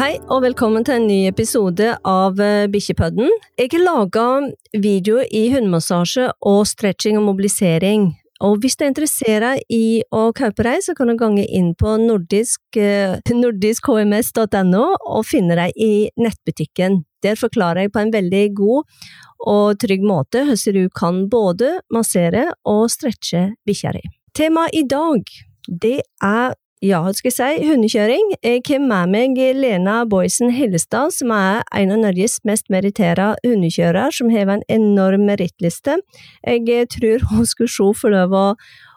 Hei og velkommen til en ny episode av eh, Bikkjepodden. Jeg har laga video i hundemassasje og stretching og mobilisering. Og hvis du er interessert i å kjøpe deg, så kan du gange inn på nordisk, eh, nordiskHMS.no og finne deg i nettbutikken. Der forklarer jeg på en veldig god og trygg måte hvordan du kan både massere og stretche bikkja di. Temaet i dag, det er ja, hva skal jeg si, hundekjøring. Jeg har med meg Lena Boysen Hillestad, som er en av Norges mest meritterte hundekjørere, som har en enorm merittliste. Jeg tror hun skulle se for lov å,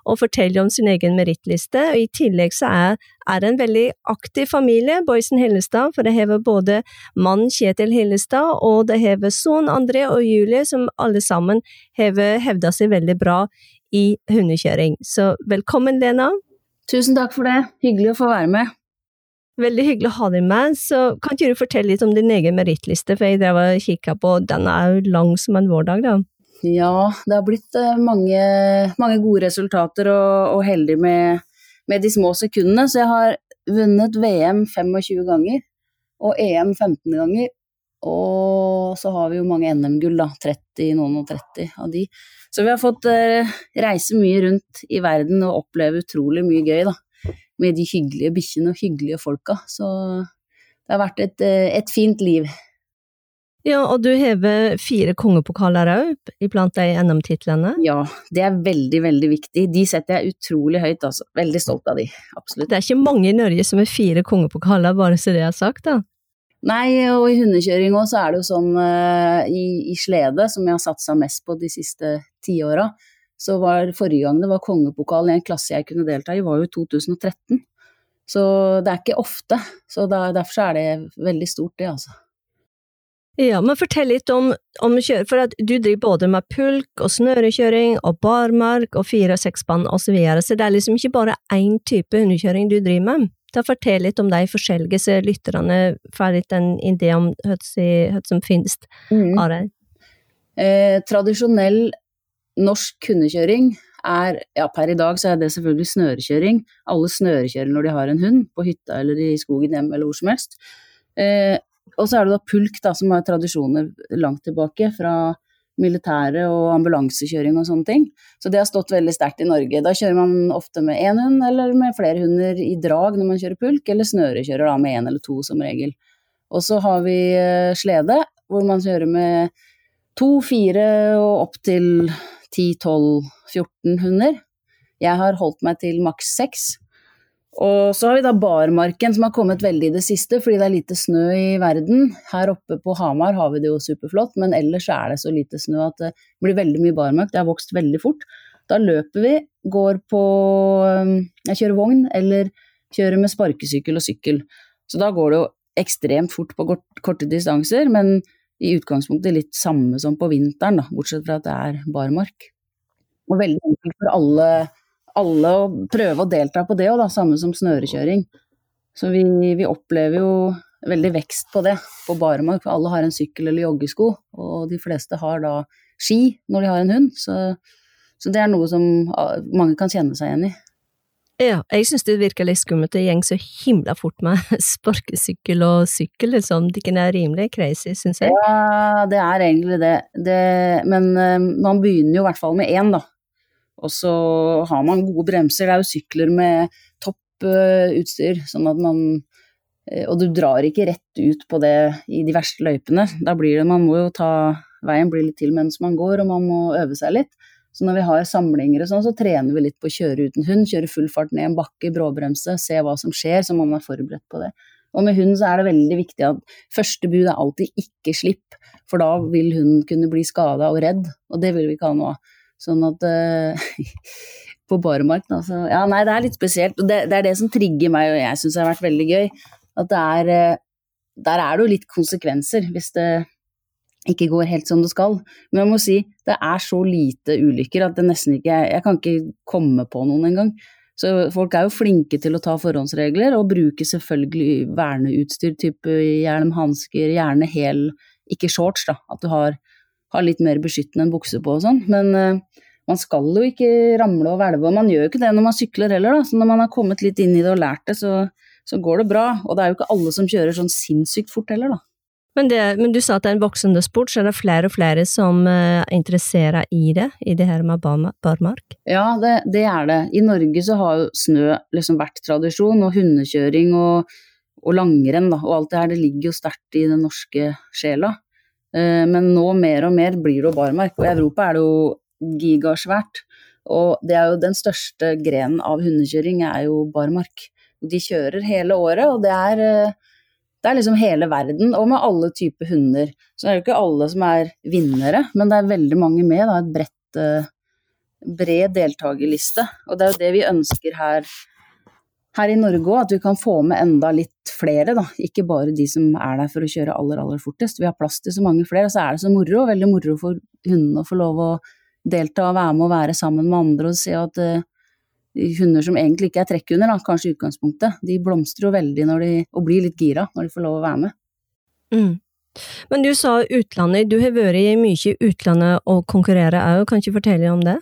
å fortelle om sin egen merittliste, og i tillegg så er, er det en veldig aktiv familie, Boysen Hillestad, for det har både mannen Kjetil Hillestad, og det har sønnen André og Julie, som alle sammen har hevda seg veldig bra i hundekjøring. Så velkommen, Lena. Tusen takk for det, hyggelig å få være med. Veldig hyggelig å ha deg med, så kan ikke du fortelle litt om din egen merittliste, for jeg drev og kikka på, den er jo lang som en vårdag, da. Ja, det har blitt eh, mange, mange gode resultater og, og heldig med, med, de små sekundene, så jeg har vunnet VM 25 ganger og EM 15 ganger, og så har vi jo mange NM-gull, da, 30, noen og 30 av de. Så vi har fått uh, reise mye rundt i verden og oppleve utrolig mye gøy, da. Med de hyggelige bikkjene og hyggelige folka. Så det har vært et, uh, et fint liv. Ja, og du hever fire kongepokaler òg iblant de NM-titlene? Ja, det er veldig, veldig viktig. De setter jeg utrolig høyt, altså. Veldig stolt av de, absolutt. Det er ikke mange i Norge som har fire kongepokaler, bare så det er sagt, da? Nei, og i hundekjøring òg så er det jo sånn uh, i, i, slede, som jeg har satsa mest på de siste tiåra, så var forrige gang det var kongepokal i en klasse jeg kunne delta i, var jo 2013. Så det er ikke ofte. Så da, derfor så er det veldig stort, det, altså. Ja, men fortell litt om, om kjøring, for at du driver både med pulk og snørekjøring og barmark og fire- og sekspann osv., så, videre, så det er liksom ikke bare én type hundekjøring du driver med? Ta fortelle litt om de forskjellige, så lytterne får litt en idé om hva som finnes mm. av det. Eh, tradisjonell norsk hundekjøring er ja, per i dag så er det selvfølgelig snørekjøring. Alle snørekjører når de har en hund, på hytta eller i skogen hjemme eller hvor som helst. Eh, og så er det da pulk, da, som har tradisjoner langt tilbake, fra militære og ambulansekjøring og sånne ting. Så det har stått veldig sterkt i Norge. Da kjører man ofte med én hund eller med flere hunder i drag når man kjører pulk, eller snørekjører da med én eller to som regel. Og så har vi eh, slede, hvor man kjører med to, fire og opp til 10-12-14 hunder. Jeg har holdt meg til maks seks. Og så har vi da barmarken, som har kommet veldig i det siste fordi det er lite snø i verden. Her oppe på Hamar har vi det jo superflott, men ellers er det så lite snø at det blir veldig mye barmark. Det har vokst veldig fort. Da løper vi, går på Jeg kjører vogn eller kjører med sparkesykkel og sykkel. Så da går det jo ekstremt fort på korte distanser, men i utgangspunktet litt samme som på vinteren, da, bortsett fra at det er barmark. Og veldig enkelt for alle alle å prøve å delta på det òg, samme som snørekjøring. Så vi, vi, opplever jo veldig vekst på det på barmark, for alle har en sykkel eller joggesko, og de fleste har da ski når de har en hund. Så, så det er noe som mange kan kjenne seg igjen i. Ja, jeg synes det virker litt skummelt. Det går så himla fort med sparkesykkel og sykkel, liksom. Det er rimelig crazy, synes jeg. Ja, det er egentlig det. det men uh, man begynner jo i hvert fall med én, da. Og så har man gode bremser. Det er jo sykler med topp uh, utstyr, sånn at man uh, Og du drar ikke rett ut på det i de verste løypene. Da blir det Man må jo ta Veien blir litt til mens man går, og man må øve seg litt. Så når vi har samlinger og sånn, så trener vi litt på å kjøre uten hund. Kjøre full fart ned en bakke, bråbremse, se hva som skjer, så må man være forberedt på det. Og med hund så er det veldig viktig at første bud er alltid ikke slipp, for da vil hunden kunne bli skada og redd, og det vil vi ikke ha nå. Sånn at uh, På barmark, da. Så ja, nei, det er litt spesielt. Det, det er det som trigger meg, og jeg syns har vært veldig gøy. At det er uh, Der er det jo litt konsekvenser hvis det ikke går helt som det skal. Men jeg må si, det er så lite ulykker at det nesten ikke Jeg kan ikke komme på noen engang. Så folk er jo flinke til å ta forhåndsregler, og bruke selvfølgelig verneutstyr, type hjelm, hansker, gjerne hel Ikke shorts, da. At du har har litt mer beskyttende enn bukse på og sånn. Men uh, man skal jo ikke ramle og hvelve, og man gjør jo ikke det når man sykler heller, da. Så når man har kommet litt inn i det og lært det, så, så går det bra. Og det er jo ikke alle som kjører sånn sinnssykt fort heller, da. Men, det, men, du sa at det er en voksende sport, så er det flere og flere som er interessert i det? I det her med barmark? Ja, det, det, er det. I Norge så har jo snø liksom vært tradisjon, og hundekjøring og, og langrenn da, og alt det her, det ligger jo sterkt i den norske sjela. Uh, men nå mer og mer blir det jo barmark, og i Europa er det jo gigasvært. Og det er jo den største grenen av hundekjøring, er jo barmark. De kjører hele året, og det er uh, det er liksom hele verden, og med alle typer hunder. Så det er jo ikke alle som er vinnere, men det er veldig mange med. Da, et bredt, uh, bred deltakerliste. Og det er jo det vi ønsker her, her i Norge òg, at vi kan få med enda litt flere. Da. Ikke bare de som er der for å kjøre aller, aller fortest. Vi har plass til så mange flere, og så er det så moro. Veldig moro for hundene å få lov å delta og være med og være sammen med andre og se at uh, hunder som egentlig ikke er trekkhunder, da, kanskje i utgangspunktet, de blomstrer jo veldig de, og blir litt gira når de får lov å være med. Mm. Men du sa utlandet, du har vært mye i utlandet og konkurrerer òg, kan ikke fortelle om det?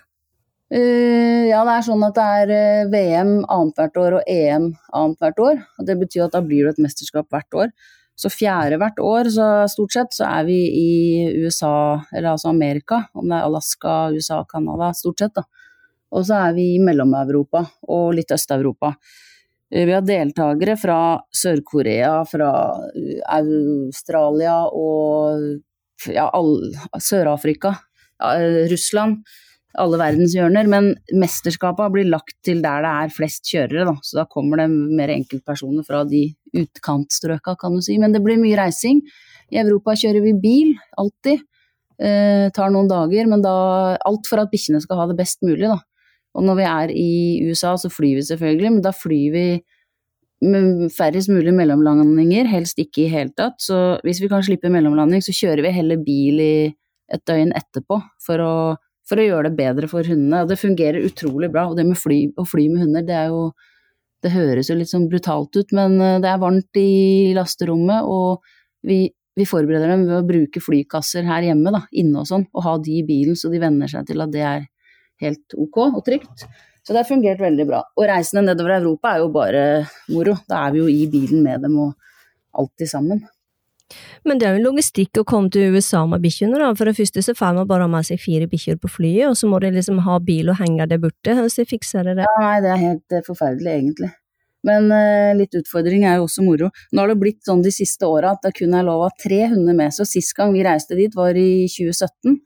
Uh, ja, det er sånn at det er uh, VM annethvert år og EM annethvert år. og Det betyr at da blir det et mesterskap hvert år. Så fjerde hvert år, så stort sett, så er vi i USA, eller altså Amerika. Om det er Alaska, USA, Canada, stort sett, da. Og så er vi i Mellom-Europa og litt Øst-Europa. Eh, vi har deltakere fra Sør-Korea, fra eh, Australia og ja, Sør-Afrika, ja, eh, Russland. Alle verdens hjørner. Men mesterskapet blir lagt til der det er flest kjørere, da. Så da kommer det mer enkeltpersoner fra de utkantstrøka, kan du si. Men det blir mye reising. I Europa kjører vi bil, alltid. Eh, tar noen dager, men da alt for at bikkjene skal ha det best mulig, da. Og når vi er i USA, så flyr vi selvfølgelig, men da flyr vi med færrest mulig mellomlandinger, helst ikke i hele tatt. Så hvis vi kan slippe mellomlanding, så kjører vi heller bil i et døgn etterpå for å, for å gjøre det bedre for hundene. Og det fungerer utrolig bra. Og det med fly, å fly med hunder, det er jo Det høres jo litt sånn brutalt ut, men eh, det er varmt i lasterommet, og vi, vi forbereder dem ved å bruke flykasser her hjemme, da, inne og sånn, og ha de i bilen så de venner seg til at det er helt ok og trygt. Så det har fungert veldig bra. Og reisene nedover Europa er jo bare moro. Da er vi jo i bilen med dem og alltid sammen. Men det er jo en logistikk å komme til USA med bikkjene, da. For det første så får man bare ha med seg fire bikkjer på flyet, og så må de liksom ha bil og henge der borte. Hvordan fikser dere det? Ja, nei, det er helt uh, forferdelig, egentlig. Men uh, litt utfordring er jo også moro. Nå har det blitt sånn de siste åra at det kun er lov ha tre hunder med. Så sist gang vi reiste dit var i 2017.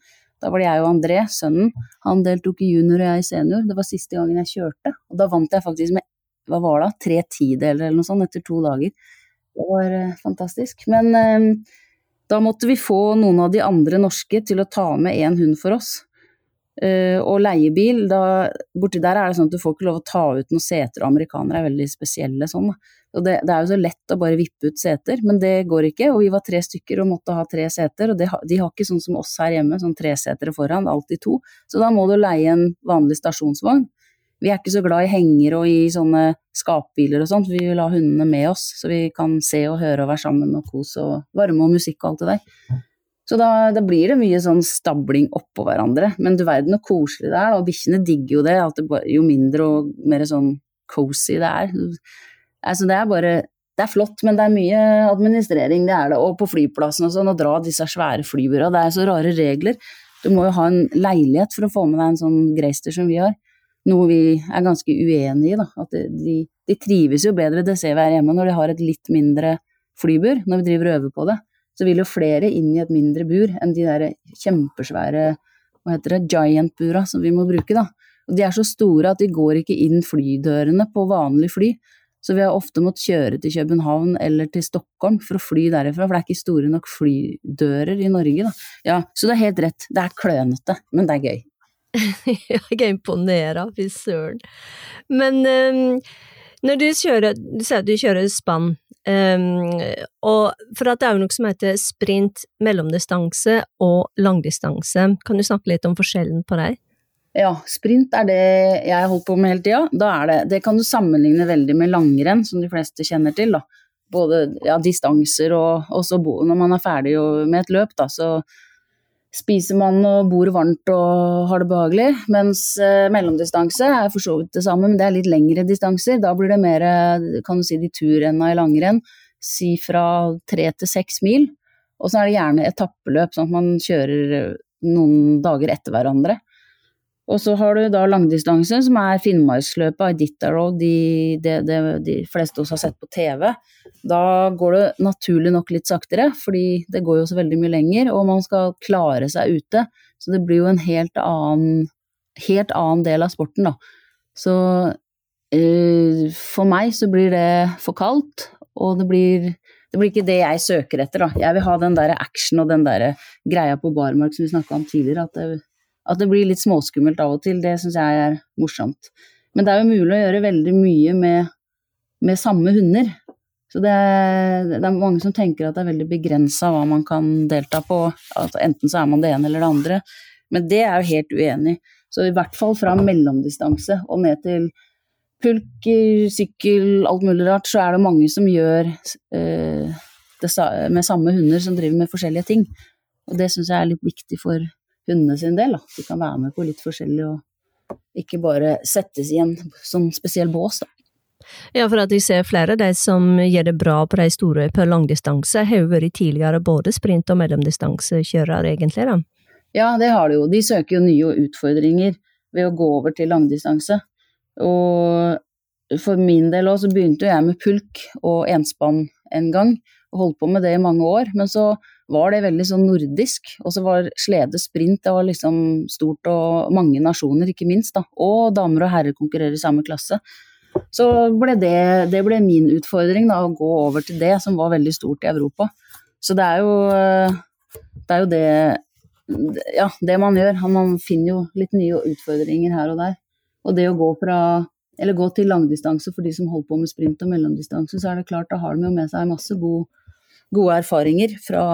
Da var det jeg og André, sønnen. Han deltok i junior og jeg i senior. Det var siste gangen jeg kjørte. Og da vant jeg faktisk med hva var det, tre tideler eller noe sånt etter to dager. Det var uh, fantastisk. Men eh, da måtte vi få noen av de andre norske til å ta med en hund for oss. Eh, og leiebil, da, borti der er det sånn at du får ikke lov å ta ut noen seter, og amerikanere er veldig spesielle sånn. Og det, det, er jo så lett å bare vippe ut seter, men det går ikke. Og vi var tre stykker og måtte ha tre seter, og det, de har ikke sånn som oss her hjemme, sånn tresetere foran, alltid to. Så da må du leie en vanlig stasjonsvogn. Vi er ikke så glad i henger og i sånne skapbiler og sånt, vi vil ha hundene med oss, så vi kan se og høre og være sammen og kose og varme og musikk og alt det der. Så da, da, blir det mye sånn stabling oppå hverandre. Men du verden hvor koselig det er, og bikkjene digger jo det. Det jo mindre og mer sånn cozy det er. Altså, det er bare det er flott, men det er mye administrering, det er det. Og på flyplassen og sånn, å dra disse svære flybyråene. Det er så rare regler. Du må jo ha en leilighet for å få med deg en sånn Greister som vi har. Noe vi er ganske uenig i, da. At de, de, trives jo bedre, det ser vi her hjemme, når de har et litt mindre flybur, når vi driver og øver på det. Så vil jo flere inn i et mindre bur enn de der kjempesvære hva heter det, giant-bura som vi må bruke, da. Og de er så store at de går ikke inn flydørene på vanlig fly. Så vi har ofte måttet kjøre til København eller til Stockholm for å fly derifra, for det er ikke store nok flydører i Norge, da. Ja, så det er helt rett, det er klønete, men det er gøy. jeg er imponert, fy søren. Men um, når du kjører, du sier at du kjører spann, um, og for at det er jo noe som heter sprint, mellomdistanse og langdistanse, kan du snakke litt om forskjellen på deg? Ja, sprint er det jeg har holdt på med hele tida. Da er det Det kan du sammenligne veldig med langrenn, som de fleste kjenner til. da. Både ja, distanser og, og så når man er ferdig med et løp, da, så spiser man og bor varmt og har det behagelig. Mens eh, mellomdistanse er for så vidt det samme, men det er litt lengre distanser. Da blir det mer kan du si, de turrenna i langrenn, si fra tre til seks mil. Og så er det gjerne etappeløp, sånn at man kjører noen dager etter hverandre. Og så har du da langdistanse, som er Finnmarksløpet, Iditarod, de, de, de, de fleste av oss har sett på TV. Da går det naturlig nok litt saktere, fordi det går jo så veldig mye lenger, og man skal klare seg ute. Så det blir jo en helt annen, helt annen del av sporten, da. Så øh, for meg så blir det for kaldt, og det blir, det blir ikke det jeg søker etter, da. Jeg vil ha den der action og den der greia på barmark som vi snakka om tidligere. at det at det blir litt småskummelt av og til, det syns jeg er morsomt. Men det er jo mulig å gjøre veldig mye med, med samme hunder. Så det er, det er, mange som tenker at det er veldig begrensa hva man kan delta på. Altså enten så er man det ene eller det andre. Men det er jo helt uenig. Så i hvert fall fra mellomdistanse og ned til pulk, sykkel, alt mulig rart, så er det mange som gjør eh, det med samme hunder som driver med forskjellige ting. Og det syns jeg er litt viktig for hundene sin del. Da. De kan være med på litt forskjellig og ikke bare settes i en sånn spesiell bås. Da. Ja, for at vi ser flere av de som gjør det bra på de store på langdistanse, har jo vært tidligere både sprint- og mellomdistansekjørere, egentlig. da. Ja, det har de jo. De søker jo nye utfordringer ved å gå over til langdistanse. Og for min del òg så begynte jeg med pulk og enspann en gang, og holdt på med det i mange år. Men så var det veldig sånn nordisk. Og så var slede sprint, det var liksom stort og mange nasjoner, ikke minst. da. Og damer og herrer konkurrerer i samme klasse. Så ble det, det ble min utfordring, da, å gå over til det, som var veldig stort i Europa. Så det er jo det, er jo det ja, det man gjør. Man finner jo litt nye utfordringer her og der. Og det å gå fra eller gå til langdistanse for de som holder på med sprint og mellomdistanse, så er det klart da har de jo med seg masse god, gode erfaringer fra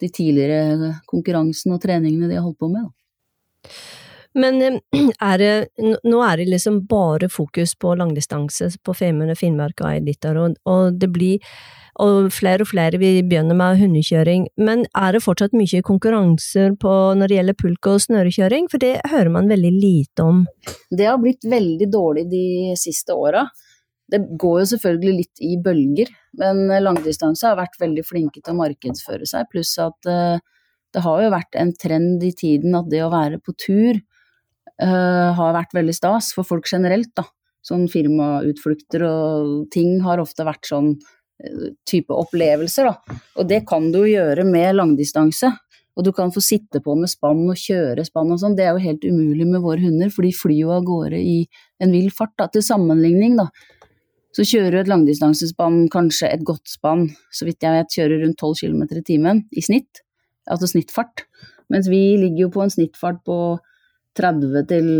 de tidligere konkurransene og treningene de har holdt på med. Da. Men eh, er det, nå er det liksom bare fokus på langdistanse på Femund og Finnmark og Eidlitter, og, og det blir og flere og flere vil begynne med hundekjøring, men er det fortsatt mye konkurranser på når det gjelder pulk og snørekjøring, for det hører man veldig lite om? Det har blitt veldig dårlig de siste åra. Det går jo selvfølgelig litt i bølger, men langdistanse har vært veldig flinke til å markedsføre seg. Pluss at uh, det har jo vært en trend i tiden at det å være på tur uh, har vært veldig stas for folk generelt, da. Sånn firmautflukter og ting har ofte vært sånn type opplevelser, da. Og det kan du gjøre med langdistanse. Og du kan få sitte på med spann og kjøre spann og sånn. Det er jo helt umulig med våre hunder, for de flyr jo av gårde i en vill fart. Da. Til sammenligning, da, så kjører du et langdistansespann, kanskje et godt spann, så vidt jeg vet, kjører rundt 12 km i timen i snitt, altså snittfart. Mens vi ligger jo på en snittfart på 30 til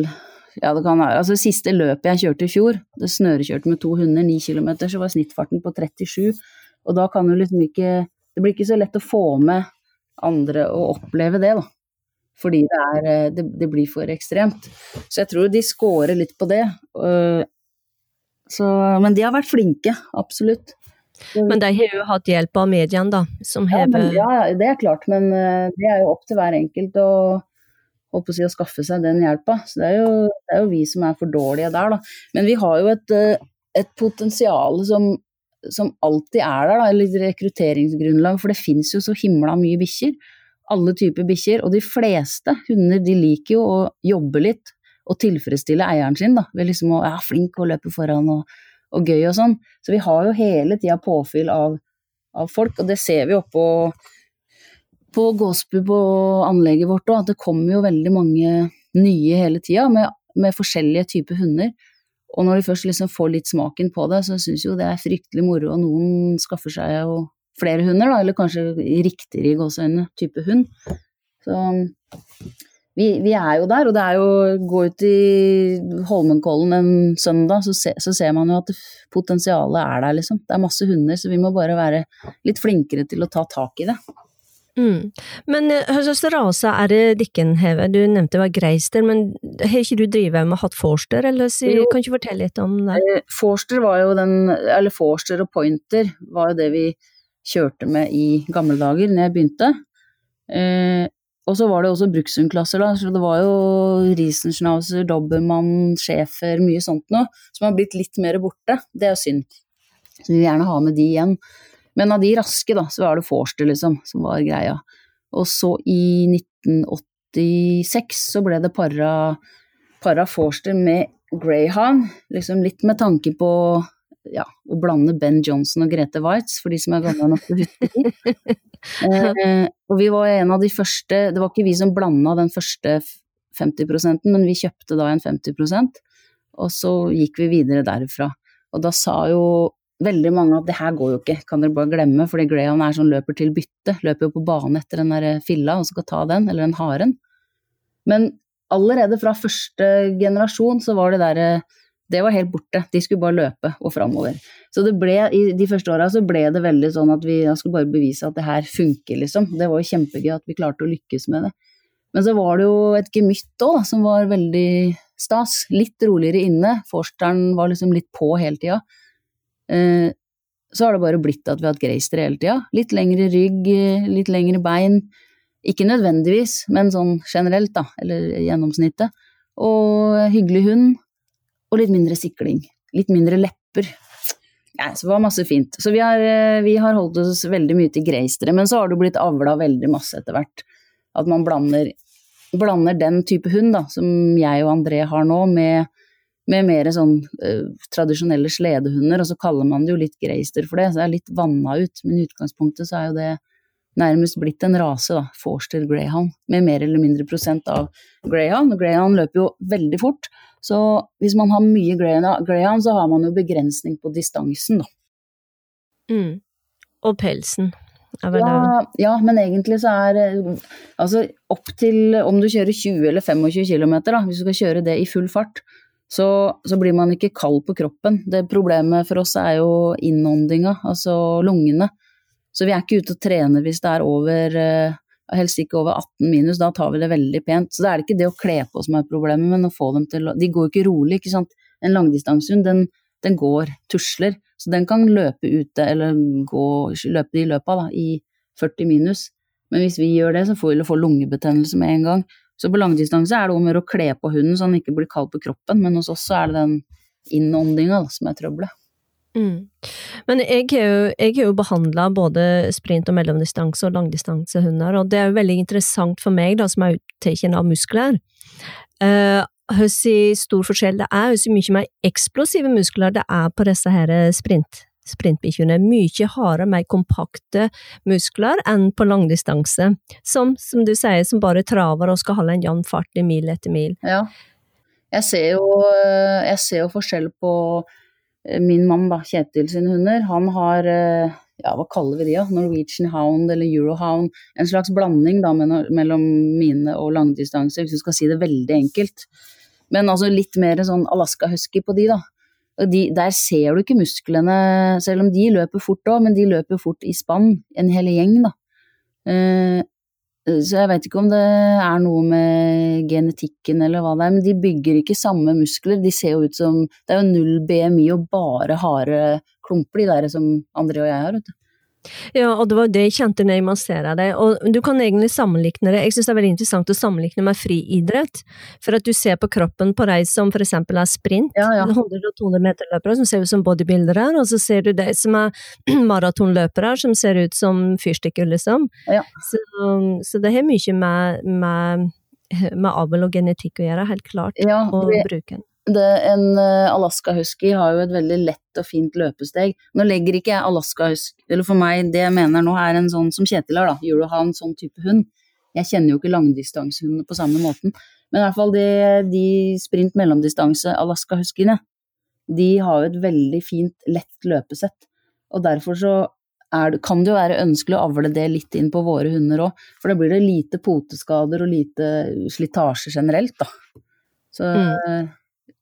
ja, det kan være. Altså, siste løpet jeg kjørte i fjor, det snørekjørte med to hunder, 9 km, så var snittfarten på 37. Og da kan du liksom ikke Det blir ikke så lett å få med andre å oppleve det, da. Fordi det, er, det, det blir for ekstremt. Så jeg tror de scorer litt på det. Så, men de har vært flinke, absolutt. Men de har jo hatt hjelp av mediene, da? Som ja, men, ja, det er klart, men uh, det er jo opp til hver enkelt å, å, si, å skaffe seg den hjelpa. Så det er, jo, det er, jo, vi som er for dårlige der, da. Men vi har jo et, uh, et potensial som, som, alltid er der, da, eller rekrutteringsgrunnlag, for det finnes jo så himla mye bikkjer. Alle typer bikkjer, og de fleste hunder de liker jo å jobbe litt og tilfredsstille eieren sin, da, ved liksom å være ja, flink og løpe foran og, og, gøy og sånn. Så vi har jo hele tida påfyll av, av, folk, og det ser vi oppå på Gåsbu på anlegget vårt òg, at det kommer jo veldig mange nye hele tida med, med, forskjellige typer hunder. Og når de først liksom får litt smaken på det, så syns jo det er fryktelig moro, og noen skaffer seg jo flere hunder, da, eller kanskje riktigere i gåseøynene type hund. Så vi, vi, er jo der, og det er jo Gå ut i Holmenkollen en søndag, så, se, så, ser man jo at potensialet er der, liksom. Det er masse hunder, så vi må bare være litt flinkere til å ta tak i det. Mm. Men eh, hva slags rase er det dikken hever? Du nevnte det var greister, men har ikke du drevet med hatt forster, eller så, kan ikke fortelle litt om det? Eh, forster var jo den, eller forster og pointer var jo det vi kjørte med i gamle dager, når jeg begynte. Eh, og så var det også Bruksundklasser, da. Så det var jo Riesenschnauzer, Dobbermann, Schäfer, mye sånt noe, som har blitt litt mer borte. Det er synd. Så vi vil gjerne ha med de igjen. Men av de raske, da, så var det Forster, liksom, som var greia. Og så i 1986 så ble det para, para Forster med Greyhound, liksom litt med tanke på ja, å blande Ben Johnson og Grete Waitz, for de som er gamle nok til å huske det. eh, og vi var en av de første, det var ikke vi som blanda den første 50% men vi kjøpte da en 50% og så gikk vi videre derfra. Og da sa jo veldig mange at det her går jo ikke, kan dere bare glemme, fordi Graham er sånn løper til bytte, løper jo på bane etter den der filla og skal ta den, eller den haren. Men allerede fra første generasjon så var det derre det var helt borte. De skulle bare løpe og framover. Så det ble, i de første åra så ble det veldig sånn at vi skulle bare bevise at det her funker, liksom. Det var jo kjempegøy at vi klarte å lykkes med det. Men så var det jo et gemytt òg, som var veldig stas. Litt roligere inne. Forsteren var liksom litt på hele tida. Eh, så har det bare blitt at vi har hatt Greister hele tida. Litt lengre rygg, litt lengre bein. Ikke nødvendigvis, men sånn generelt, da. Eller gjennomsnittet. Og hyggelig hund og litt mindre sikling. Litt mindre lepper. Ja, så det var masse fint. Så vi har, eh, vi har holdt oss veldig mye til greistere, men så har det blitt avla veldig masse etter hvert. At man blander, blander, den type hund da, som jeg og André har nå, med, med mer sånn uh, tradisjonelle sledehunder, og så kaller man det jo litt greister for det, så det er litt vanna ut. Men i utgangspunktet så er jo det nærmest blitt en rase, da, Forster Greyhound, med mer eller mindre prosent av Greyhound. Greyhound løper jo veldig fort, så hvis man har mye greyhound, så har man jo begrensning på distansen, da. Mm. Og pelsen. Ja, ja, men egentlig så er Altså opp til om du kjører 20 eller 25 km, da, hvis du skal kjøre det i full fart, så, så, blir man ikke kald på kroppen. Det Problemet for oss er jo innåndinga, altså lungene. Så vi er ikke ute og trener hvis det er over eh, helst ikke over 18 minus, da tar vi det veldig pent. Så da er det ikke det å kle på som er problemet, men å få dem til å De går jo ikke rolig, ikke sant. En langdistansehund, den, den, går, tusler, så den kan løpe ute, eller gå, løpe de løpa, da, i 40 minus. Men hvis vi gjør det, så får vi få lungebetennelse med en gang. Så på langdistanse er det om å gjøre å kle på hunden så han ikke blir kald på kroppen, men hos oss så er det den innåndinga som er trøbbelet. Mm. Men jeg har jo, jeg jo behandla både sprint- og mellomdistanse- og langdistansehunder, og det er jo veldig interessant for meg, da, som er uttakende av muskler. Uh, hvor stor forskjell det er, hvor mye mer eksplosive muskler det er på disse her sprint, sprintbikkjene. Mye hardere, mer kompakte muskler enn på langdistanse, som, som du sier, som bare traver og skal holde en jevn fart i mil etter mil. Ja, jeg ser jo, jeg ser jo forskjell på Eh, min mann, da, Kjetil sine hunder, han har eh, ja, hva kaller vi de da? Norwegian Hound eller Eurohound. En slags blanding da mellom mine og langdistanse, hvis du skal si det veldig enkelt. Men altså litt mer sånn Alaska Husky på de, da. De, der ser du ikke musklene, selv om de løper fort òg, men de løper fort i spann, en hel gjeng, da. Eh, så jeg vet ikke om det er noe med genetikken eller hva det er, men de bygger ikke samme muskler. De ser jo ut som Det er jo null BMI og bare harde klumper, de der som André og jeg har, vet du. Ja, og det var det jeg kjente når jeg masserer deg. Og du kan egentlig sammenligne det. Jeg synes det er veldig interessant å sammenligne med friidrett. For at du ser på kroppen på de som for eksempel er sprint, ja, ja. 100 og 200 meterløpere, som ser ut som bodybuildere, og så ser du de som er maratonløpere, som ser ut som fyrstikker, liksom. Ja. Så, så, det har mye med, med, med avl og genetikk å gjøre, helt klart, ja, og bruken det, en eh, Alaska husky har jo et veldig lett og fint løpesteg. Nå legger ikke jeg Alaska husky Eller for meg, det jeg mener nå er en sånn som Kjetil har, da. En sånn type hund. Jeg kjenner jo ikke langdistansehundene på samme måten. Men i hvert fall de, de sprint mellomdistanse Alaska huskyene, de har jo et veldig fint, lett løpesett. Og derfor så det, kan det jo være ønskelig å avle det litt inn på våre hunder òg. For da blir det lite poteskader og lite slitasje generelt, da. Så mm.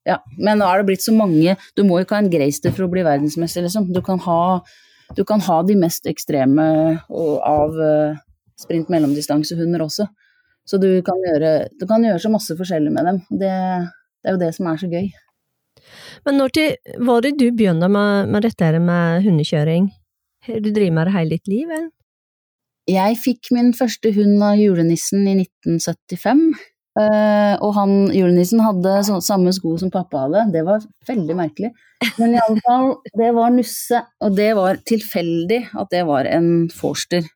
Ja, men nå er det blitt så mange Du må jo ikke ha en Greister for å bli verdensmester, liksom. Du kan ha, du kan ha de mest ekstreme av uh, sprint mellomdistansehunder også. Så du kan, gjøre, du kan gjøre så masse forskjellig med dem. Det, det, er jo det som er så gøy. Men når til, var det du begynte med, med dette med hundekjøring? Du driver med det hele ditt liv, eller? jeg fikk min første hund av julenissen i 1975. Uh, og han, julenissen hadde så, samme sko som pappa hadde. Det var veldig merkelig. Men i alle fall, det var Nusse, og det var tilfeldig at det var en forster.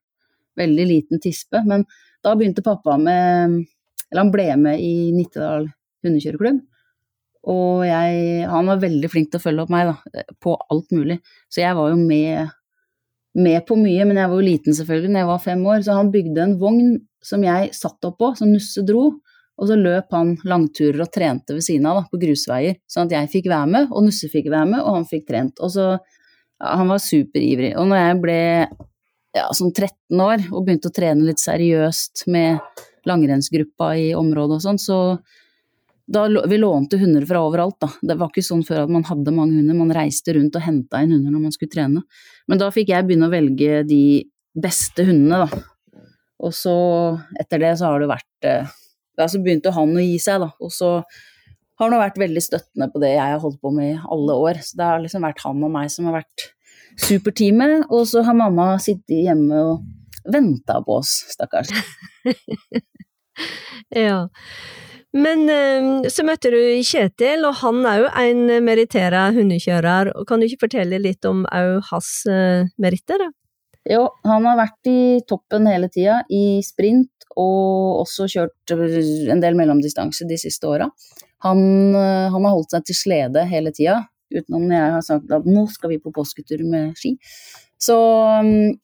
Veldig liten tispe. Men da begynte pappa med Eller han ble med i Nittedal hundekjøreklubb. Og jeg, han var veldig flink til å følge opp meg, da, på alt mulig. Så jeg var jo med, med på mye, men jeg var jo liten selvfølgelig når jeg var fem år. Så han bygde en vogn som jeg satt opp på, som Nusse dro. Og så løp han langturer og trente ved siden av da, på grusveier, sånn at jeg fikk være med, og Nusse fikk være med, og han fikk trent. Og så, ja, Han var superivrig. Og når jeg ble ja, sånn 13 år og begynte å trene litt seriøst med langrennsgruppa i området og sånn, så da, vi lånte hunder fra overalt, da. Det var ikke sånn før at man hadde mange hunder, man reiste rundt og henta inn hunder når man skulle trene. Men da fikk jeg begynne å velge de beste hundene, da. Og så, etter det, så har det vært ja, så begynte han å gi seg, da. Og så har han vært veldig støttende på det jeg har holdt på med i alle år. Så det har liksom vært han og meg som har vært superteamet. Og så har mamma sittet hjemme og venta på oss, stakkars. ja. Men eh, så møtte du Kjetil, og han er jo en merittert hundekjører. Kan du ikke fortelle litt om òg hans eh, meritter? da? Jo, han har vært i toppen hele tida, i sprint og også kjørt en del mellomdistanse de siste åra. Han, eh, han, har holdt seg til slede hele tida, utenom når jeg har sagt at nå skal vi på påsketur med ski. Så mm,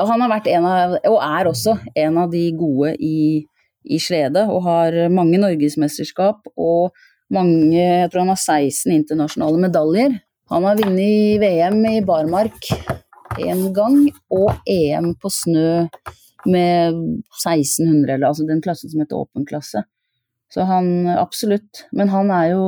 han har vært en av, og er også en av de gode i, i slede, og har mange norgesmesterskap og mange, jeg tror han har 16 internasjonale medaljer. Han har vunnet VM i barmark én gang, og EM på snø med 1600, eller altså den klassen som heter åpen klasse. Så han absolutt. Men han er jo,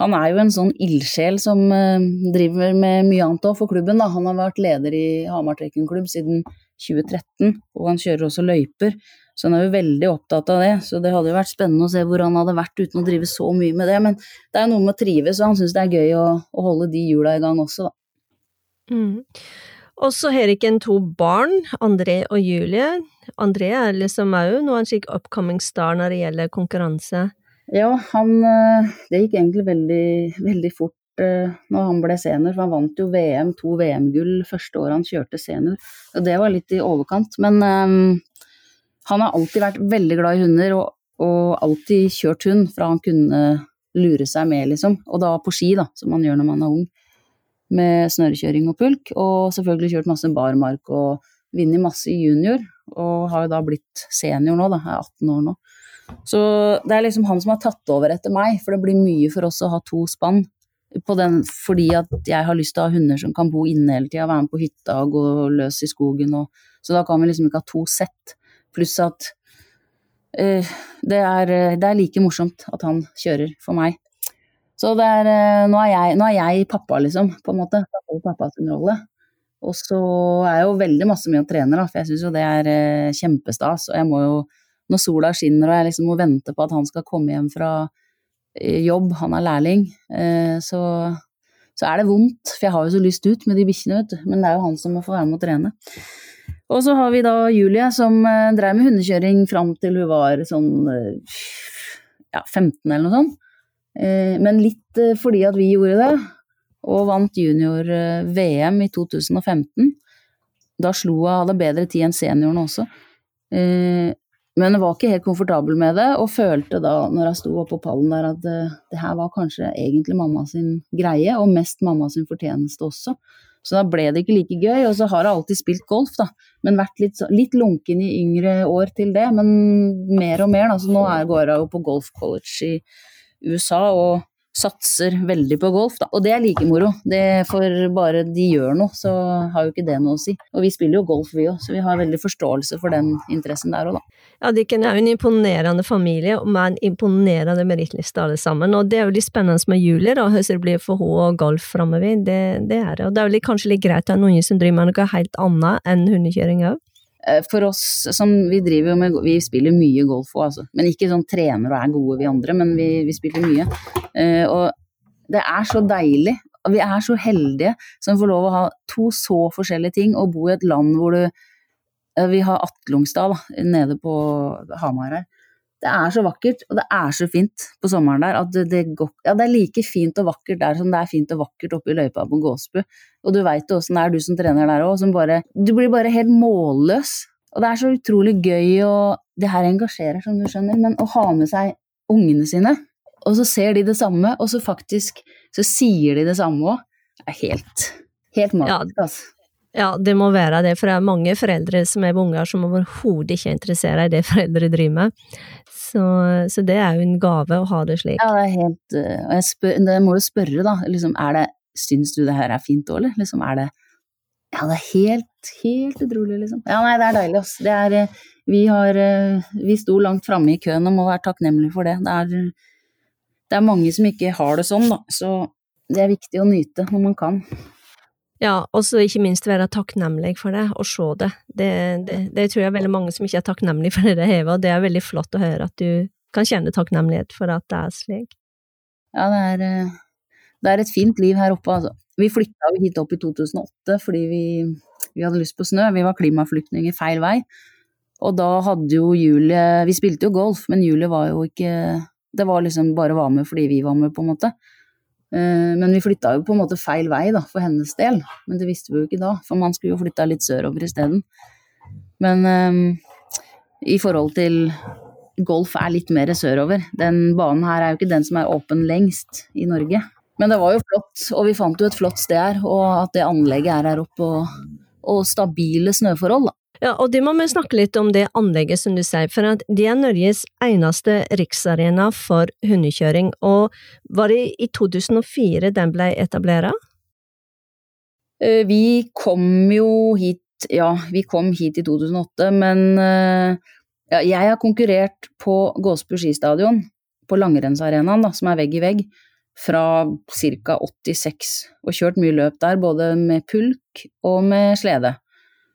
han er jo en sånn ildsjel som uh, driver med mye annet òg for klubben. Da. Han har vært leder i Hamar trekkenklubb siden 2013, og han kjører også løyper. Så han er jo veldig opptatt av det. Så det hadde jo vært spennende å se hvor han hadde vært uten å drive så mye med det. Men det er jo noe med å trives, og han syns det er gøy å, å holde de hjula i gang også, da. Mm. Og så har en to barn, André og Julie. André er liksom òg nå en slik upcoming star når det gjelder konkurranse. Ja, han eh, Det gikk egentlig veldig, veldig fort eh, når han ble senior, for han vant jo VM, to VM-gull første året han kjørte senior. Og det var litt i overkant. Men um, han har alltid vært veldig glad i hunder, og, og alltid kjørt hund fra han kunne lure seg med, liksom. Og da på ski, da, som man gjør når man er ung med snørrekjøring og pulk, og selvfølgelig kjørt masse barmark og vunnet masse i junior, og har jo da blitt senior nå, da, er 18 år nå. Så det er liksom han som har tatt over etter meg, for det blir mye for oss å ha to spann. Den, fordi at jeg har lyst til å ha hunder som kan bo inne hele tida, være med på hytta og gå løs i skogen. Og, så da kan vi liksom ikke ha to sett. Pluss at uh, det, er, det er like morsomt at han kjører for meg. Så er, eh, nå, er jeg, nå er jeg pappa, liksom, på en måte. Pappa sin rolle. Og så er jeg jo veldig masse med å trene, da, for jeg syns jo det er eh, kjempestas. Og jeg må jo, når sola skinner og jeg liksom må vente på at han skal komme hjem fra eh, jobb, han er lærling, så, så er det vondt. For jeg har jo så lyst ut med de bikkjene, vet du. Men det er jo han som må få være med å trene. Og så har vi da Julie som drev med hundekjøring fram til hun var sånn ja, 15 eller noe sånt. Eh, men litt eh, fordi at vi gjorde det, og vant junior-VM eh, i 2015. Da slo hun hadde bedre tid enn seniorene også. Men jeg var ikke helt komfortabel med det, og følte da, når jeg sto oppe på pallen der, at det her var kanskje egentlig mamma sin greie, og mest mamma sin fortjeneste også. Så da ble det ikke like gøy, og så har jeg alltid spilt golf, da. Men vært litt, litt lunken i yngre år til det, men mer og mer, da. Så nå går jeg jo på golf college i USA og satser veldig på golf, da. Og det er like moro. Det For bare de gjør noe, så har jo ikke det noe å si. Og vi spiller jo golf, vi òg, så vi har veldig forståelse for den interessen der òg, da. Ja, dere er jo en imponerende familie, med en imponerende merittliste alle sammen. Og det er jo litt spennende med Julie, da, hvordan det blir for henne og golf framover. Det, det, er det. Og det er jo kanskje litt greit å ha noen som driver med noe helt annet enn hundekjøring òg? Eh, for oss som vi driver med Vi spiller mye golf òg, altså. Men ikke sånn trener og er gode, vi andre, men vi, vi spiller mye. Uh, og det er så deilig. Og vi er så heldige som får lov å ha to så forskjellige ting og bo i et land hvor du Vi har Atlungstad da, nede på Hamar her. Det er så vakkert, og det er så fint på sommeren der at det, det, går, ja, det er like fint og vakkert der som det er fint og vakkert oppe i løypa på Gåsbu. Og du veit jo åssen det er, du som trener der òg. Du blir bare helt målløs. Og det er så utrolig gøy, og det her engasjerer, som du skjønner, men å ha med seg ungene sine, og så ser de det samme, og så faktisk så sier de det samme òg, er helt, helt magisk, altså. Ja, det må være det, for det er mange foreldre som er med unger som overhodet ikke er interessert i det foreldre driver med. Så, så, det er jo en gave å ha det slik. Ja, det er helt eh, Og jeg, spør, jeg må jo spørre, da, liksom, er det Syns du det her er fint òg, eller? Liksom, er det Ja, det er helt, helt utrolig, liksom. Ja, nei, det er deilig, ass. Det er eh, Vi har eh, Vi sto langt framme i køen og må være takknemlige for det. Det er, det er mange som ikke har det sånn, da. Så det er viktig å nyte når man kan. Ja, og så ikke minst være takknemlig for det, og se det. Det, det. det, tror jeg veldig mange som ikke er takknemlige for det det har, og det er veldig flott å høre at du kan kjenne takknemlighet for at det er slik. Ja, det er, eh, det er et fint liv her oppe, altså. Vi flytta hit opp i 2008 fordi vi, vi hadde lyst på snø. Vi var klimaflyktninger feil vei. Og da hadde jo Julie Vi spilte jo golf, men Julie var jo ikke Det var liksom bare å være med fordi vi var med, på en måte. Eh, men vi flytta jo på en måte feil vei da, for hennes del, men det visste vi jo ikke da, for man skulle jo flytta litt sørover isteden. Men um, i forhold til golf er litt mer sørover. Den banen her er jo ikke den som er åpen lengst i Norge. Men det var jo flott, og vi fant jo et flott sted her, og at det anlegget er her oppe, og, og stabile snøforhold, da. Ja, og det må vi snakke litt om det anlegget som du sier, for det er Norges eneste riksarena for hundekjøring, og var det i 2004 den ble etablert? Eh, vi kom jo hit, ja, vi kom hit i 2008, men eh, ja, jeg har konkurrert på Gåsbu skistadion, på langrennsarenaen, som er vegg i vegg, fra ca. 86, og kjørt mye løp der, både med pulk og med slede.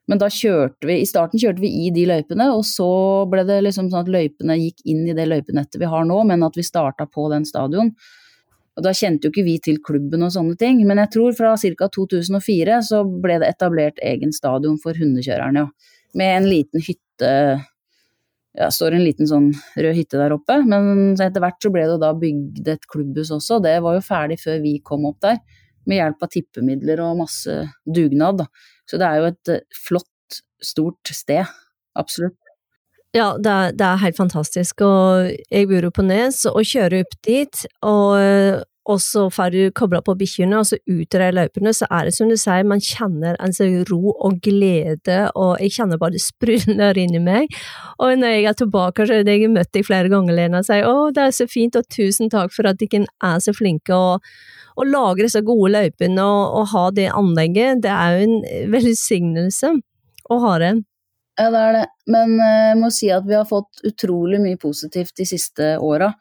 Men da kjørte vi, i starten kjørte vi i de løypene, og så ble det liksom sånn at løypene gikk inn i det løypenettet vi har nå, men at vi starta på den stadion. Og da kjente jo ikke vi til klubben og sånne ting, men jeg tror fra ca. 2004 så ble det etablert egen stadion for hundekjørerne, ja. Med en liten hytte ja, står en liten sånn rød hytte der oppe, men etter hvert så ble det da bygd et klubbhus også, det var jo ferdig før vi kom opp der, med hjelp av tippemidler og masse dugnad. Så det er jo et eh, flott, stort sted. Absolutt. Ja, det er, det er helt fantastisk, og jeg bor jo på Nes og kjører opp dit, og, og så får du kobla på bikkjene, og så ut i de løypene, så er det som du sier, man kjenner en sånn ro og glede, og jeg kjenner bare det sprudler inni meg. Og når jeg er tilbake, så det jeg har møtt deg flere ganger, Lena, og sier å, det er så fint, og tusen takk for at dere er så flinke, og å lager disse gode løypene og, og, ha det anlegget, det er jo en velsignelse å ha det. Ja, det er det, men eh, jeg må si at vi har fått utrolig mye positivt de siste åra.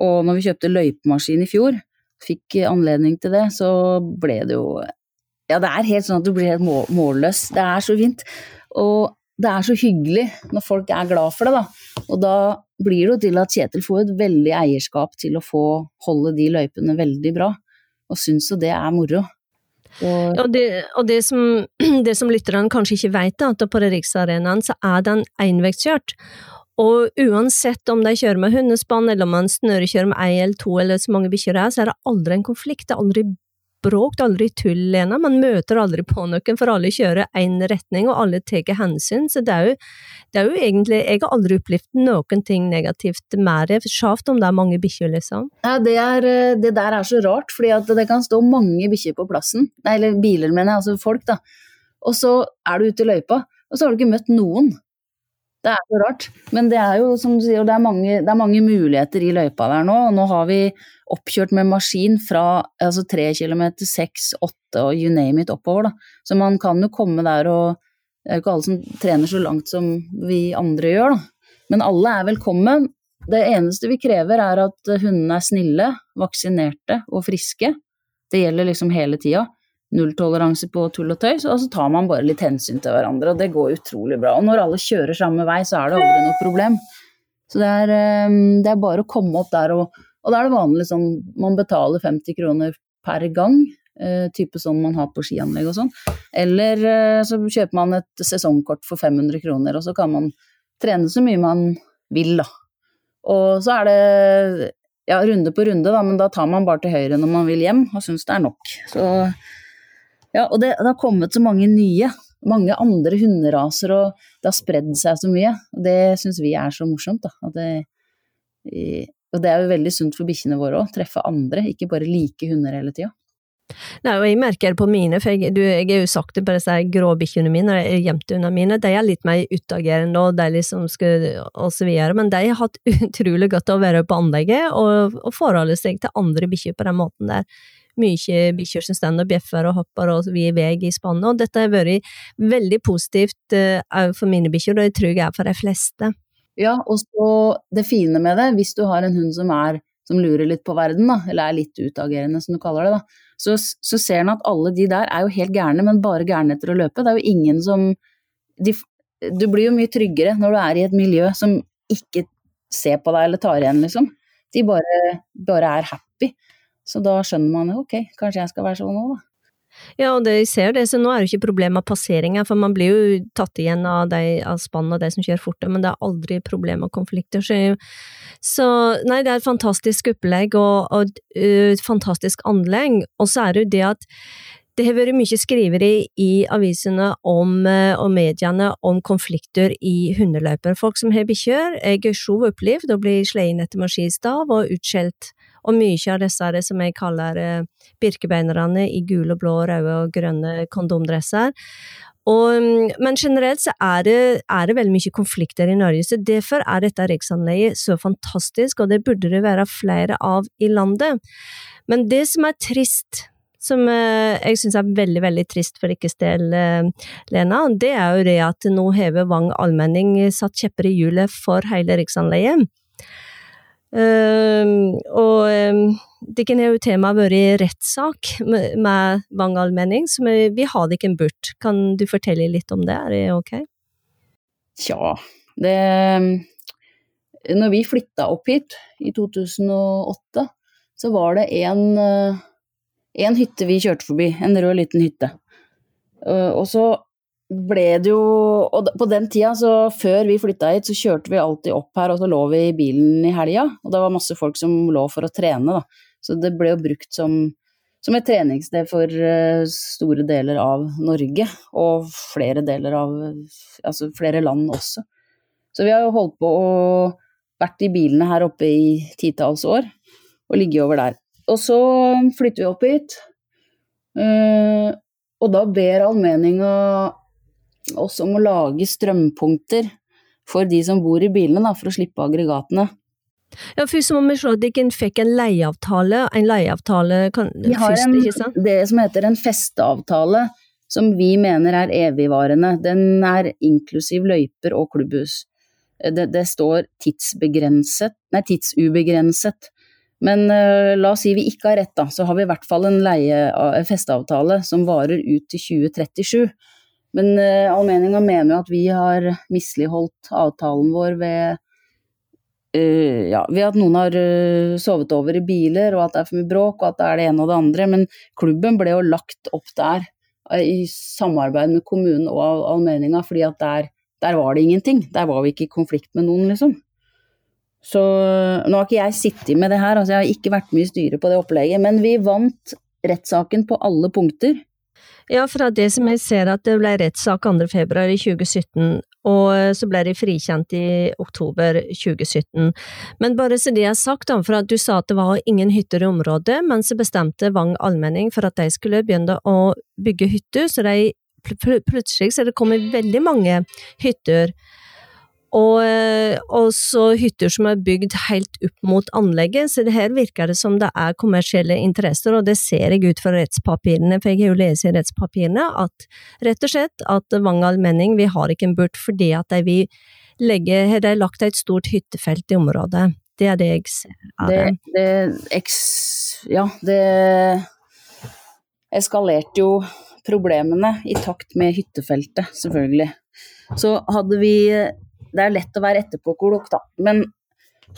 Og når vi kjøpte løypemaskin i fjor, fikk anledning til det, så ble det jo Ja, det er helt sånn at du blir helt målløs. Det er så fint. Og det er så hyggelig når folk er glad for det, da. Og da blir det jo til at Kjetil får et veldig eierskap til å få holde de løypene veldig bra og syns jo det er moro. Og, og, det, og det, som, det som lytterne kanskje ikke vet, er at på Riksarenaen så er den enveiskjørt. Og uansett om de kjører med hundespann, eller om man snørekjører med ei eller to eller så mange bikkjer er, så er det aldri en konflikt, det er aldri bråk, det er aldri tull, Lena. Man møter aldri på noen, for alle kjører én retning, og alle tar hensyn. Så det er, jo, det er, jo, egentlig Jeg har aldri opplevd noen ting negativt med det, sjavt om det er mange bikkjer, liksom. Ja, det, er, eh, det, der er så rart, fordi at det kan stå mange bikkjer på plassen. Eller biler, mener jeg, altså folk, da. Og så er du ute i løypa, og så har du ikke møtt noen. Det er jo rart. Men det er jo, som du sier, det er mange, det er mange muligheter i løypa der nå. Og nå har vi oppkjørt med maskin fra altså tre kilometer, seks, åtte og you name it oppover, da. Så man kan jo komme der og Det er jo ikke alle som trener så langt som vi andre gjør, da. Men alle er velkommen. Det eneste vi krever er at hundene er snille, vaksinerte og friske. Det gjelder liksom hele tida nulltoleranse på tull og tøys, og så tar man bare litt hensyn til hverandre, og det går utrolig bra. Og når alle kjører samme vei, så er det aldri noe problem. Så det er, ehm, det er bare å komme opp der, og, og da er det vanlig sånn man betaler 50 kroner per gang Uh, type sånn man har på skianlegg og sånn. Eller uh, så kjøper man et sesongkort for 500 kroner, og så kan man trene så mye man vil, da. Og så er det ja, runde på runde, da, men da tar man bare til høyre når man vil hjem og syns det er nok. Så, ja, og det, det, har kommet så mange nye. Mange andre hunderaser, og det har spredd seg så mye. Og det syns vi er så morsomt, da. Det, og det er jo veldig sunt for bikkjene våre òg, treffe andre, ikke bare like hunder hele tida. Nei, og jeg merker det på mine, for jeg, du, jeg er jo sakte på disse grå bikkjene mine, jeg er gjemt unna mine, de er litt mer utagerende, og de liksom skal, og men de har hatt utrolig godt av å være på anlegget og, og forholde seg til andre bikkjer på den måten der. Mye bikkjer som står og bjeffer og hopper og vi er vei i spannet, og dette har vært veldig positivt òg uh, for mine bikkjer, og jeg tror jeg er for de fleste. Ja, og så det fine med det, hvis du har en hund som er som lurer litt på verden, da, eller er litt utagerende, som du kaller det, da, så, så ser en at alle de der er jo helt gærne, men bare gærne etter å løpe. Det er jo ingen som de, Du blir jo mye tryggere når du er i et miljø som ikke ser på deg eller tar igjen, liksom. De bare, bare er happy. Så da skjønner man jo ok, kanskje jeg skal være sånn òg, da. Ja, og det, jeg ser det, så nå er det ikke problem med passeringer, for man blir jo tatt igjen av, de, av spannet og de som kjører fortere, men det er aldri problem med konflikter. Så, så, nei, det er et fantastisk opplegg og, og uh, fantastisk anlegg, og så er det jo det at det har vært mye skriveri i avisene om, og mediene om konflikter i hundeløyper. Folk som har bikkjer, jeg har selv opplevd å bli slått etter maskinstav og utskjelt og mye av disse er det som jeg kaller eh, birkebeinerne i gule, blå, røde og grønne kondomdresser. Og, mm, men generelt så er det, er det, veldig mye konflikter i Norge, så derfor er dette riksanlegget så fantastisk, og det burde det være flere av i landet. Men det som er trist, som eh, jeg syns er veldig, veldig trist for deres del, eh, Lena, det er jo det at nå hever Vang allmenning satt kjepper i hjulet for hele riksanlegget. Uh, og um, det kan jo til og vært rettssak med, med Vang allmenning, så vi, har hadde ikke burt. Kan du fortelle litt om det, er det ok? Tja, det Når vi flytta opp hit i 2008, så var det en, en hytte vi kjørte forbi, en rød liten hytte. Og så ble det jo Og på den tida, så før vi flytta hit, så kjørte vi alltid opp her, og så lå vi i bilen i helga. Og det var masse folk som lå for å trene, da. Så det ble jo brukt som, som et treningssted for uh, store deler av Norge. Og flere deler av Altså flere land også. Så vi har jo holdt på og vært i bilene her oppe i titalls år, og ligget over der. Og så flytter vi opp hit. Uh, og da ber allmenninga også om å lage strømpunkter for de som bor i bilene, da, for å slippe aggregatene. Ja, først må vi se at dere fikk en leieavtale. En leieavtale kan, Vi har først, en, sant? det som heter en festeavtale, som vi mener er evigvarende. Den er inklusiv løyper og klubbhus. Det, det står tidsbegrenset, nei, tidsubegrenset. Men uh, la oss si vi ikke har rett, da, så har vi i hvert fall en leie, festeavtale som varer ut til 2037. Men uh, allmenninga mener jo at vi har misligholdt avtalen vår ved, uh, ja, ved at noen har uh, sovet over i biler, og at det er for mye bråk, og at det er det ene og det andre. Men klubben ble jo lagt opp der i samarbeid med kommunen og allmenninga, fordi at der, der, var det ingenting. Der var vi ikke i konflikt med noen, liksom. Så nå har ikke jeg sittet med det her, altså jeg har ikke vært med i styret på det opplegget, men vi vant rettssaken på alle punkter. Ja, fra det som jeg ser at det ble rettssak 2. februar i 2017, og så ble de frikjent i oktober 2017. Men bare så det er sagt, for at du sa at det var ingen hytter i området, men så bestemte Vang allmenning for at de skulle begynne å bygge hytter, så de plutselig så det kommet veldig mange hytter og og, så hytter som er bygd helt opp mot anlegget, så det her virker det som det er kommersielle interesser, og det ser jeg ut fra rettspapirene, for jeg har jo lest i rettspapirene at rett og slett at Vang allmenning, vi har ikke en burt fordi at de vil legge, har de lagt et stort hyttefelt i området. Det er det jeg ser av det. Det, eks, ja, det eskalerte jo problemene i takt med hyttefeltet, selvfølgelig. Så hadde vi det er lett å være etterpåklok, da. Men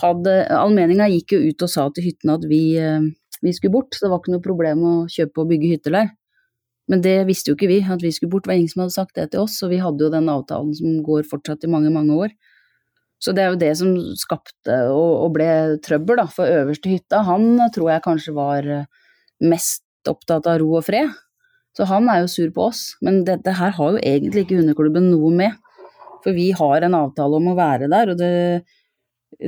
hadde, allmenninga gikk jo ut og sa til hyttene at vi, eh, vi skulle bort, det var ikke noe problem å kjøpe og bygge hytter der. Men det visste jo ikke vi, at vi skulle bort. Det var ingen som hadde sagt det til oss, og vi hadde jo den avtalen som går fortsatt i mange, mange år. Så det er jo det som skapte og, og ble trøbbel, da. For øverste hytta, han tror jeg kanskje var mest opptatt av ro og fred. Så han er jo sur på oss. Men dette her har jo egentlig ikke hundeklubben noe med. For vi har en avtale om å være der, og det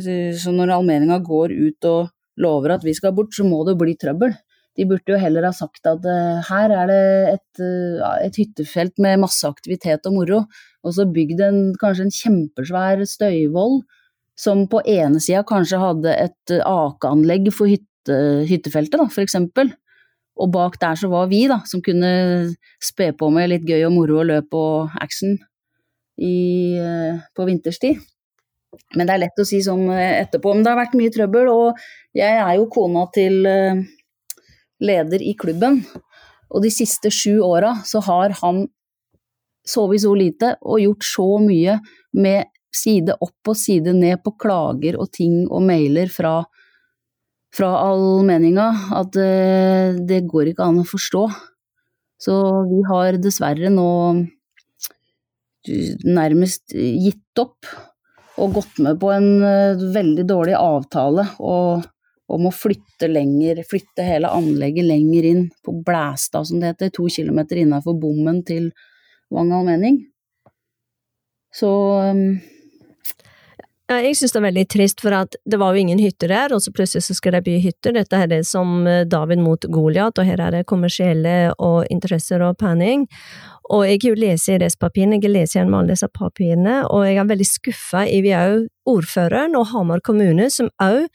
Så når allmenninga går ut og lover at vi skal bort, så må det bli trøbbel. De burde jo heller ha sagt at uh, her er det et, uh, et, hyttefelt med masse aktivitet og moro, og så bygd en, kanskje en kjempesvær støyvoll som på ene sida kanskje hadde et uh, akeanlegg for hytte, hyttefeltet, da, for eksempel. Og bak der så var vi, da, som kunne spe på med litt gøy og moro og løp og action i, på vinterstid. Men det er lett å si sånn etterpå. Men det har vært mye trøbbel, og jeg er jo kona til leder i klubben. Og de siste sju åra så har han sovet så lite og gjort så mye med side opp og side ned på klager og ting og mailer fra, fra allmenninga at eh, det går ikke an å forstå. Så vi har dessverre nå nærmest gitt opp og gått med på en eh, veldig dårlig avtale. og om å flytte lenger, flytte hele anlegget lenger inn på Blæstad, som det heter, to kilometer innafor bommen til Vang allmenning. Så ja, jeg synes det er veldig trist, for at det var jo ingen hytter der, og så plutselig så skal det bli hytter. Dette er det som eh, David mot Goliat, og her er det kommersielle og interesser og penning. Og jeg har jo lest i disse papirene, jeg har lest gjennom alle disse papirene, og jeg er veldig skuffa over ordføreren og Hamar kommune, som òg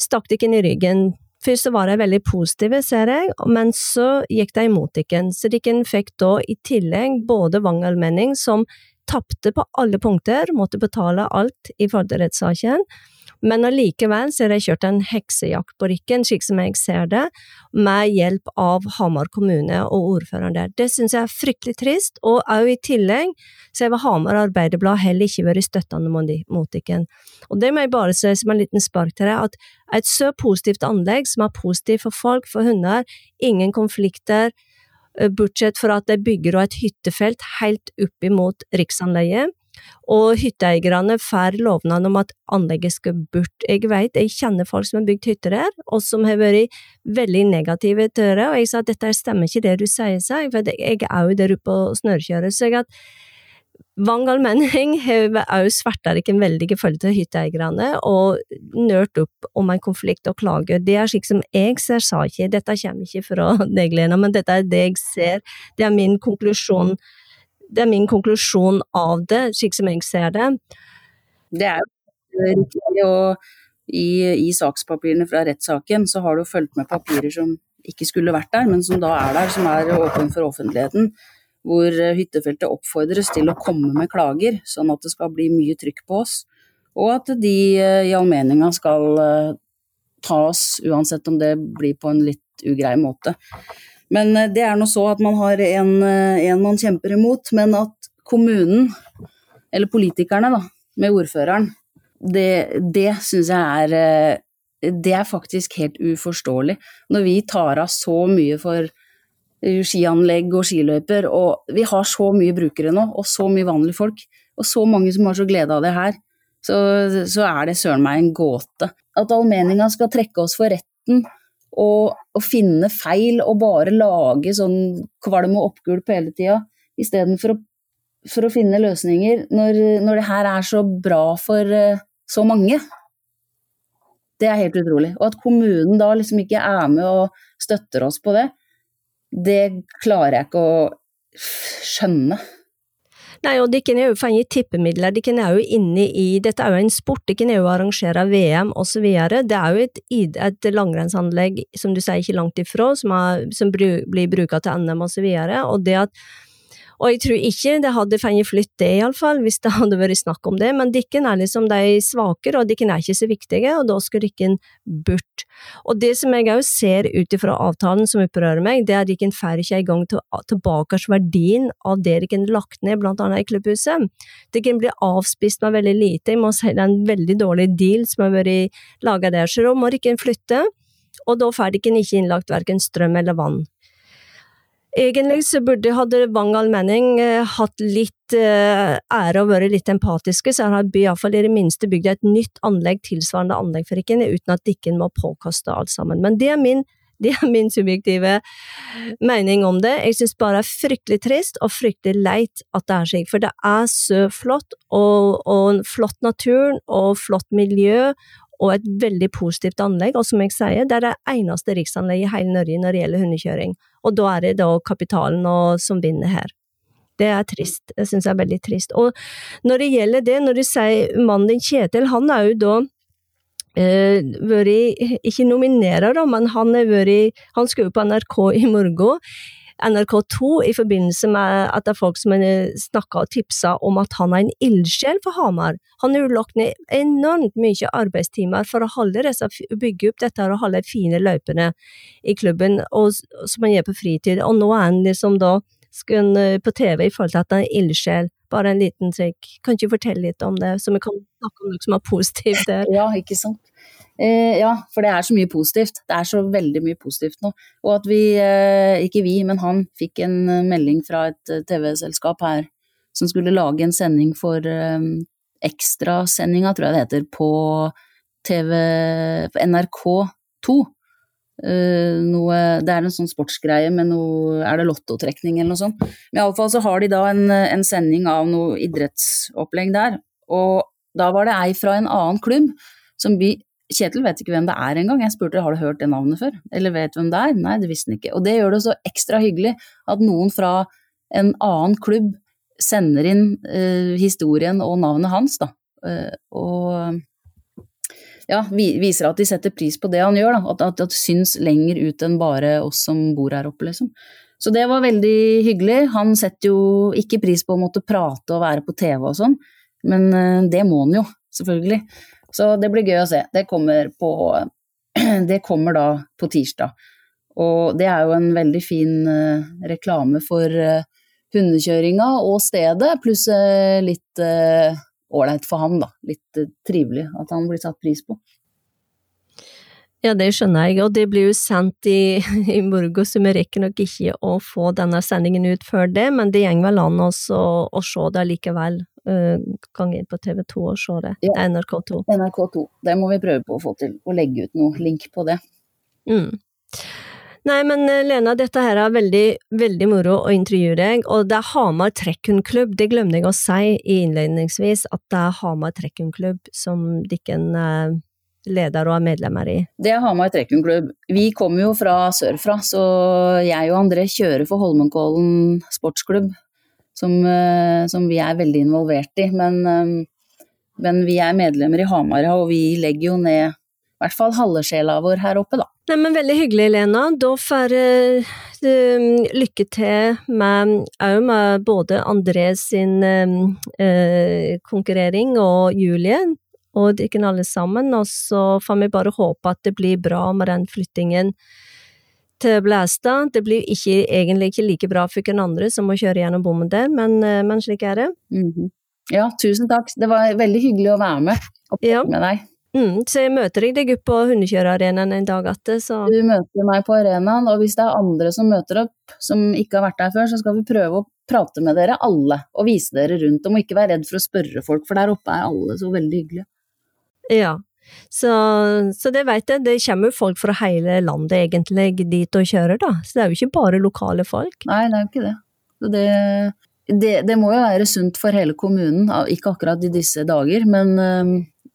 stakk dere i ryggen. Først så var de veldig positive, ser jeg, men så gikk de imot dere. Så dere fikk da i tillegg både Vang allmenning, som tapte på alle punkter, måtte betale alt i forhold til rettssaken, men allikevel har de kjørt en heksejakt på Rikken, slik som jeg ser det, med hjelp av Hamar kommune og ordføreren der. Det synes jeg er fryktelig trist, og også i tillegg så har Hamar Arbeiderblad heller ikke vært støttende mot Rikken. Og det må jeg bare si som en liten spark til deg, at et så positivt anlegg som er positivt for folk, for hunder, ingen konflikter, bortsett fra at de bygger et hyttefelt helt opp imot riksanlegget, og hytteeierne får lovnad om at anlegget skal bort. Jeg vet, jeg kjenner folk som har bygd hytter her, og som har vært veldig negative til det, og jeg sa at dette stemmer ikke det du sier, seg, for jeg er jo der oppe og snørrkjører. Så jeg at Vang allmenning har òg en veldig følge til hytteeierne, og nørt opp om en konflikt og klager. Det er slik som jeg ser saken, dette kommer ikke fra deg, Lena, men dette er det jeg ser, det er min konklusjon det er min konklusjon av det, slik som jeg ser det. Det er jo riktig, og i, i sakspapirene fra rettssaken så har du fulgt med papirer som ikke skulle vært der, men som da er der, som er åpne for offentligheten. Hvor hyttefeltet oppfordres til å komme med klager, sånn at det skal bli mye trykk på oss. Og at de i allmenninga skal eh, tas, uansett om det blir på en litt ugrei måte. Men eh, det er nå så at man har en, eh, en, man kjemper imot, men at kommunen, eller politikerne da, med ordføreren, det, det syns jeg er eh, Det er faktisk helt uforståelig. Når vi tar av så mye for skianlegg og skiløyper, og vi har så mye brukere nå, og så mye vanlige folk, og så mange som har så glede av det her, så, så er det søren meg en gåte. At allmenninga skal trekke oss for retten og, og, finne feil og bare lage sånn kvalm og oppgulp hele tida, istedenfor å, for å finne løsninger når, når, det her er så bra for uh, så mange. Det er helt utrolig. Og at kommunen da liksom ikke er med og støtter oss på det, det klarer jeg ikke å skjønne. Nei, og dere er jo fått tippemidler, dere er jo inne i Dette er jo en sport, dere er jo arrangerer VM osv. Det er jo et, et langrennsanlegg, som du sier, ikke langt ifra, som, er, som blir brukt til NM osv. Og, så og det at og jeg tror ikke det hadde fått flytt det, iallfall, hvis det hadde vært snakk om det, men dikken er liksom de svakere, og dikken er ikke så viktige, og da skal dikken bort. Og det som jeg òg ser ut ifra avtalen som opprører meg, det er at dikken får ikke engang tilbake verdien av det dikken har lagt ned, blant annet i klubbhuset. Dikken blir avspist med veldig lite, jeg må si det er en veldig dårlig deal som har vært laga der, så da må dikken flytte. og da får de ikke innlagt verken strøm eller vann. Egentlig så burde, hadde Wang Almenning eh, hatt litt eh, ære og vært litt empatiske, så har by iallfall i det minste bygd et nytt anlegg tilsvarende anlegg for Rikken, uten at Dikken må påkoste alt sammen. Men det er min, det er min subjektive mening om det. Jeg synes bare det er fryktelig trist og fryktelig leit at det er slik, for det er så flott, og, og flott natur og flott miljø, og et veldig positivt anlegg, og som jeg sier, det er det eneste riksanlegget i hele Norge når det gjelder hundekjøring, og da er det da kapitalen som vinner her. Det er trist, det synes jeg er veldig trist. Og når det gjelder det, når du sier mannen din Kjetil, han er jo da Uh, vært, ikke nominerer, da, men han, er vært, han skal jo på NRK i morgen. NRK2 i forbindelse med at det er folk som har snakka og tipsa om at han er en ildsjel for Hamar. Han har lagt ned enormt mye arbeidstimer for å disse, bygge opp dette og holde fine løypene i klubben, og, som han gjør på fritid. Og nå er han liksom da på TV i forhold til at han er ildsjel. Bare en liten trikk. Kan ikke fortelle litt om det, så vi kan snakke om noe som er positivt der? Ja, ikke sant. Eh, ja, for det er så mye positivt. Det er så veldig mye positivt nå. Og at vi, eh, ikke vi, men han fikk en eh, melding fra et eh, TV-selskap her som skulle lage en sending for eh, ekstrasendinga, tror jeg det heter, på TV på NRK2. Uh, noe, det er en sånn sportsgreie med noe Er det lottotrekning eller noe sånt? Men iallfall så har de da en, en sending av noe idrettsopplegg der. Og da var det ei fra en annen klubb som vi Kjetil vet ikke hvem det er engang. Jeg spurte har du hørt det navnet før, eller vet hvem det er? Nei, det visste han ikke. Og det gjør det så ekstra hyggelig at noen fra en annen klubb sender inn uh, historien og navnet hans, da. Uh, og ja, viser at de setter pris på det han gjør, da. At, at, det syns lenger ut enn bare oss som bor her oppe, liksom. Så det var veldig hyggelig. Han setter jo ikke pris på å måtte prate og være på TV og sånn, men uh, det må han jo, selvfølgelig. Så det blir gøy å se. Det kommer, på, det kommer da på tirsdag. Og det er jo en veldig fin uh, reklame for uh, hundekjøringa og stedet, pluss litt ålreit for ham, da. Litt trivelig at han blir satt pris på. Ja, det skjønner jeg, og det blir jo sendt i, i morgen, så vi rekker nok ikke å få denne sendingen ut før det, men det går vel an å se det likevel uh, kan inn på TV2 og se det. Ja. NRK2. NRK2. Det må vi prøve på å få til, å legge ut noe link på det. Mm. Nei, men eh, Lena, dette her er veldig, veldig moro å intervjue deg, og det er Hamar trekkhundklubb, det glemte jeg å si innledningsvis, at det er Hamar trekkhundklubb som Dikken er leder og er medlemmer i? Det er Hamar trekkhundklubb. Vi kommer jo fra sørfra, så jeg og André kjører for Holmenkollen sportsklubb som, eh, som, vi er veldig involvert i. Men, eh, men, vi er medlemmer i Hamar, og vi legger jo ned i hvert fall halve sjela vår her oppe, da. Nei, men Veldig hyggelig, Lena. Da får uh, lykke til med, med både André sin uh, konkurrering og Julie, og dere alle sammen. Og så får vi bare håpe at det blir bra med den flyttingen til Blæstad. Det blir ikke, egentlig ikke like bra for hvem andre som må kjøre gjennom bommen der, men, eh, men, slik er det. Mm -hmm. Ja, tusen takk. Det var veldig hyggelig å være med og ja. med deg. Mm, så jeg møter deg opp på hundekjørearenaen en dag etter, så Du møter meg på arenaen, og hvis det er andre som møter opp som ikke har vært der før, så skal vi prøve å prate med dere alle og vise dere rundt. Og må ikke være redd for å spørre folk, for der oppe er alle så veldig hyggelige. Ja, så, så, det vet jeg, det kommer jo folk fra hele landet egentlig dit og kjører, da. Så det er jo ikke bare lokale folk. Nei, det er jo ikke det. Det, det, det må jo være sunt for hele kommunen, ikke akkurat i disse dager, men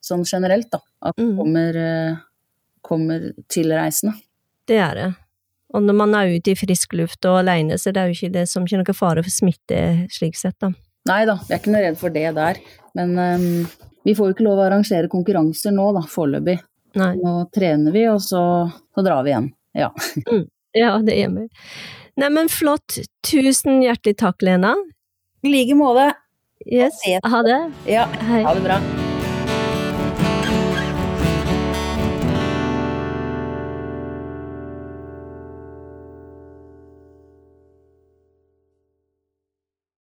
sånn generelt, da. At det mm. kommer, til kommer tilreisende. Det er det. Og når man er ute i frisk luft og alene, så det er jo ikke det som ikke noe fare for smitte slik sett, da. Nei da, vi er ikke noe redd for det der. Men um, vi får jo ikke lov å arrangere konkurranser nå, da, foreløpig. Nå trener vi, og så, så drar vi igjen. Ja. Mm. ja, det gjør vi. Neimen, flott. Tusen hjertelig takk, Lena. I like måte. Yes. Ha det. Ja, ha det bra.